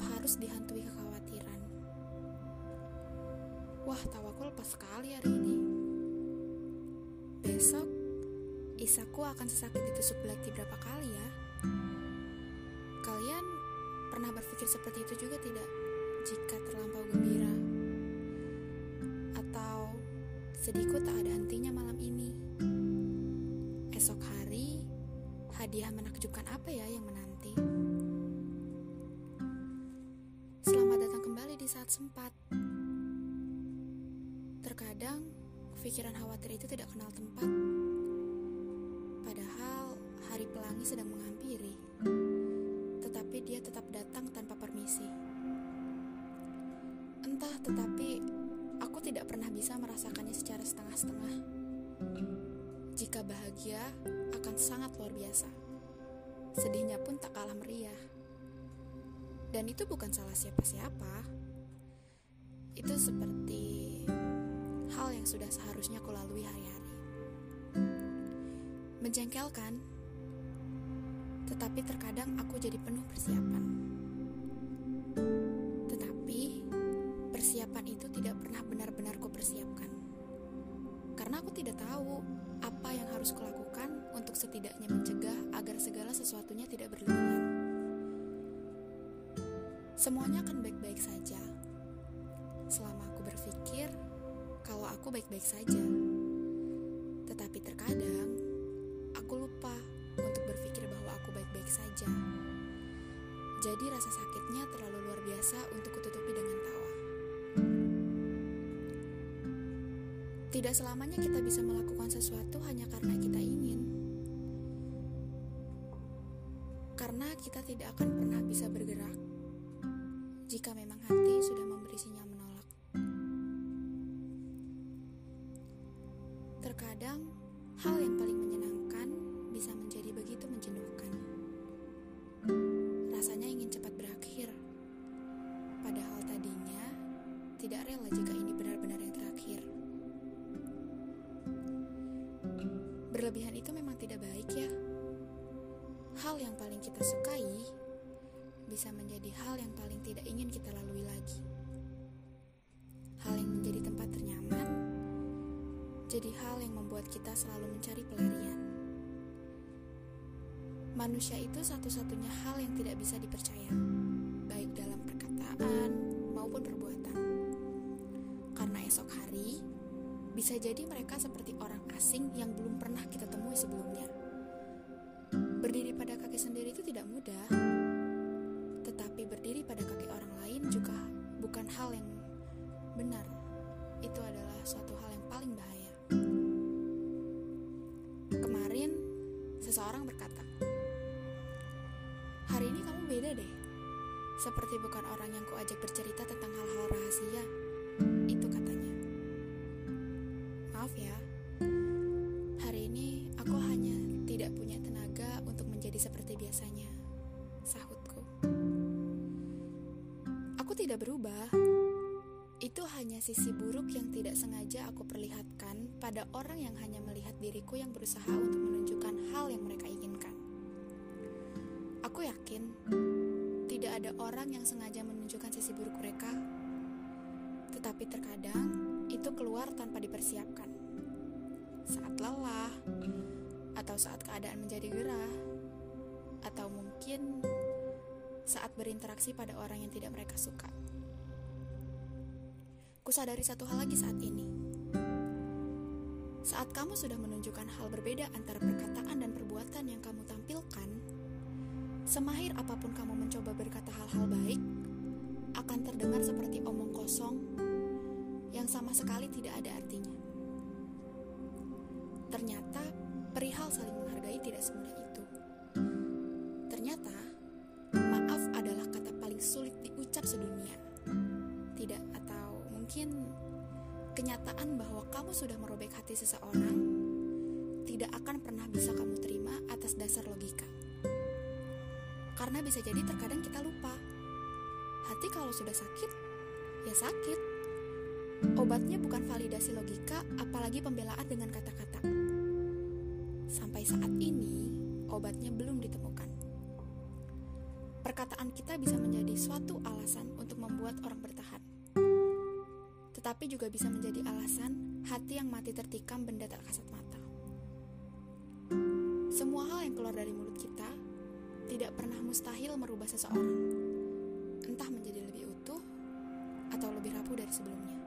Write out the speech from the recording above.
harus dihantui kekhawatiran. Wah, tawaku lepas sekali hari ini. Besok, isaku akan sesakit ditusuk belati berapa kali ya? Kalian pernah berpikir seperti itu juga tidak? Jika terlampau gembira Atau sedihku tak ada sempat. Terkadang, pikiran khawatir itu tidak kenal tempat. Padahal hari pelangi sedang menghampiri. Tetapi dia tetap datang tanpa permisi. Entah tetapi aku tidak pernah bisa merasakannya secara setengah-setengah. Jika bahagia akan sangat luar biasa. Sedihnya pun tak kalah meriah. Dan itu bukan salah siapa-siapa Itu seperti hal yang sudah seharusnya aku lalui hari-hari. Menjengkelkan Tetapi terkadang aku jadi penuh persiapan. Tetapi persiapan itu tidak pernah benar-benar kupersiapkan Karena aku tidak tahu aku baik-baik saja. Tetapi terkadang aku lupa untuk berpikir bahwa aku baik-baik saja. Jadi rasa sakitnya terlalu luar biasa untuk kututupi dengan tawa. Tidak selamanya kita bisa melakukan sesuatu hanya karena kita ingin. Karena kita tidak akan pernah bisa bergerak. Jika memang hati sudah hal yang paling menyenangkan bisa menjadi begitu menjenuhkan. Rasanya ingin cepat berakhir, padahal tadinya tidak rela jika ini benar-benar yang terakhir. Berlebihan itu memang tidak baik ya. Hal yang paling kita sukai bisa menjadi hal yang paling tidak ingin kita lalui lagi. Jadi hal yang membuat kita selalu mencari pelarian. Manusia itu satu-satunya hal yang tidak bisa dipercaya, baik dalam perkataan maupun perbuatan. Karena esok hari bisa jadi mereka seperti orang asing yang belum pernah kita temui sebelumnya. Berdiri pada kaki sendiri itu tidak mudah, tetapi berdiri pada kaki orang lain juga bukan hal yang benar. Itu adalah suatu hal yang paling bahaya. Seseorang berkata, "Hari ini kamu beda deh, seperti bukan orang yang kuajak bercerita tentang hal-hal rahasia." Itu katanya. Maaf ya, hari ini aku hanya tidak punya tenaga untuk menjadi seperti biasanya. Sahutku. Aku tidak berubah. Itu hanya sisi buruk yang tidak sengaja aku perlihatkan pada orang yang hanya melihat diriku yang berusaha untuk menunjukkan hal yang mereka inginkan. Aku yakin tidak ada orang yang sengaja menunjukkan sisi buruk mereka, tetapi terkadang itu keluar tanpa dipersiapkan. Saat lelah, atau saat keadaan menjadi gerah, atau mungkin saat berinteraksi pada orang yang tidak mereka suka. Kusadari satu hal lagi saat ini. Saat kamu sudah menunjukkan hal berbeda antara perkataan dan perbuatan yang kamu tampilkan, semahir apa pun kamu mencoba berkata hal-hal baik, akan terdengar seperti omong kosong yang sama sekali tidak ada artinya. Ternyata perihal saling menghargai tidak semudah itu. Ternyata maaf adalah kata paling sulit diucap sedunia. Tidak atau mungkin kenyataan bahwa kamu sudah merobek hati seseorang tidak akan pernah bisa kamu terima atas dasar logika. Karena bisa jadi terkadang kita lupa. Hati kalau sudah sakit, ya sakit. Obatnya bukan validasi logika, apalagi pembelaan dengan kata-kata. Sampai saat ini, obatnya belum ditemukan. Perkataan kita bisa menjadi suatu alasan untuk membuat orang bertahan. Tetapi juga bisa menjadi alasan hati yang mati tertikam benda tak kasat mata. Semua hal yang keluar dari mulut kita tidak pernah mustahil merubah seseorang, entah menjadi lebih utuh atau lebih rapuh dari sebelumnya.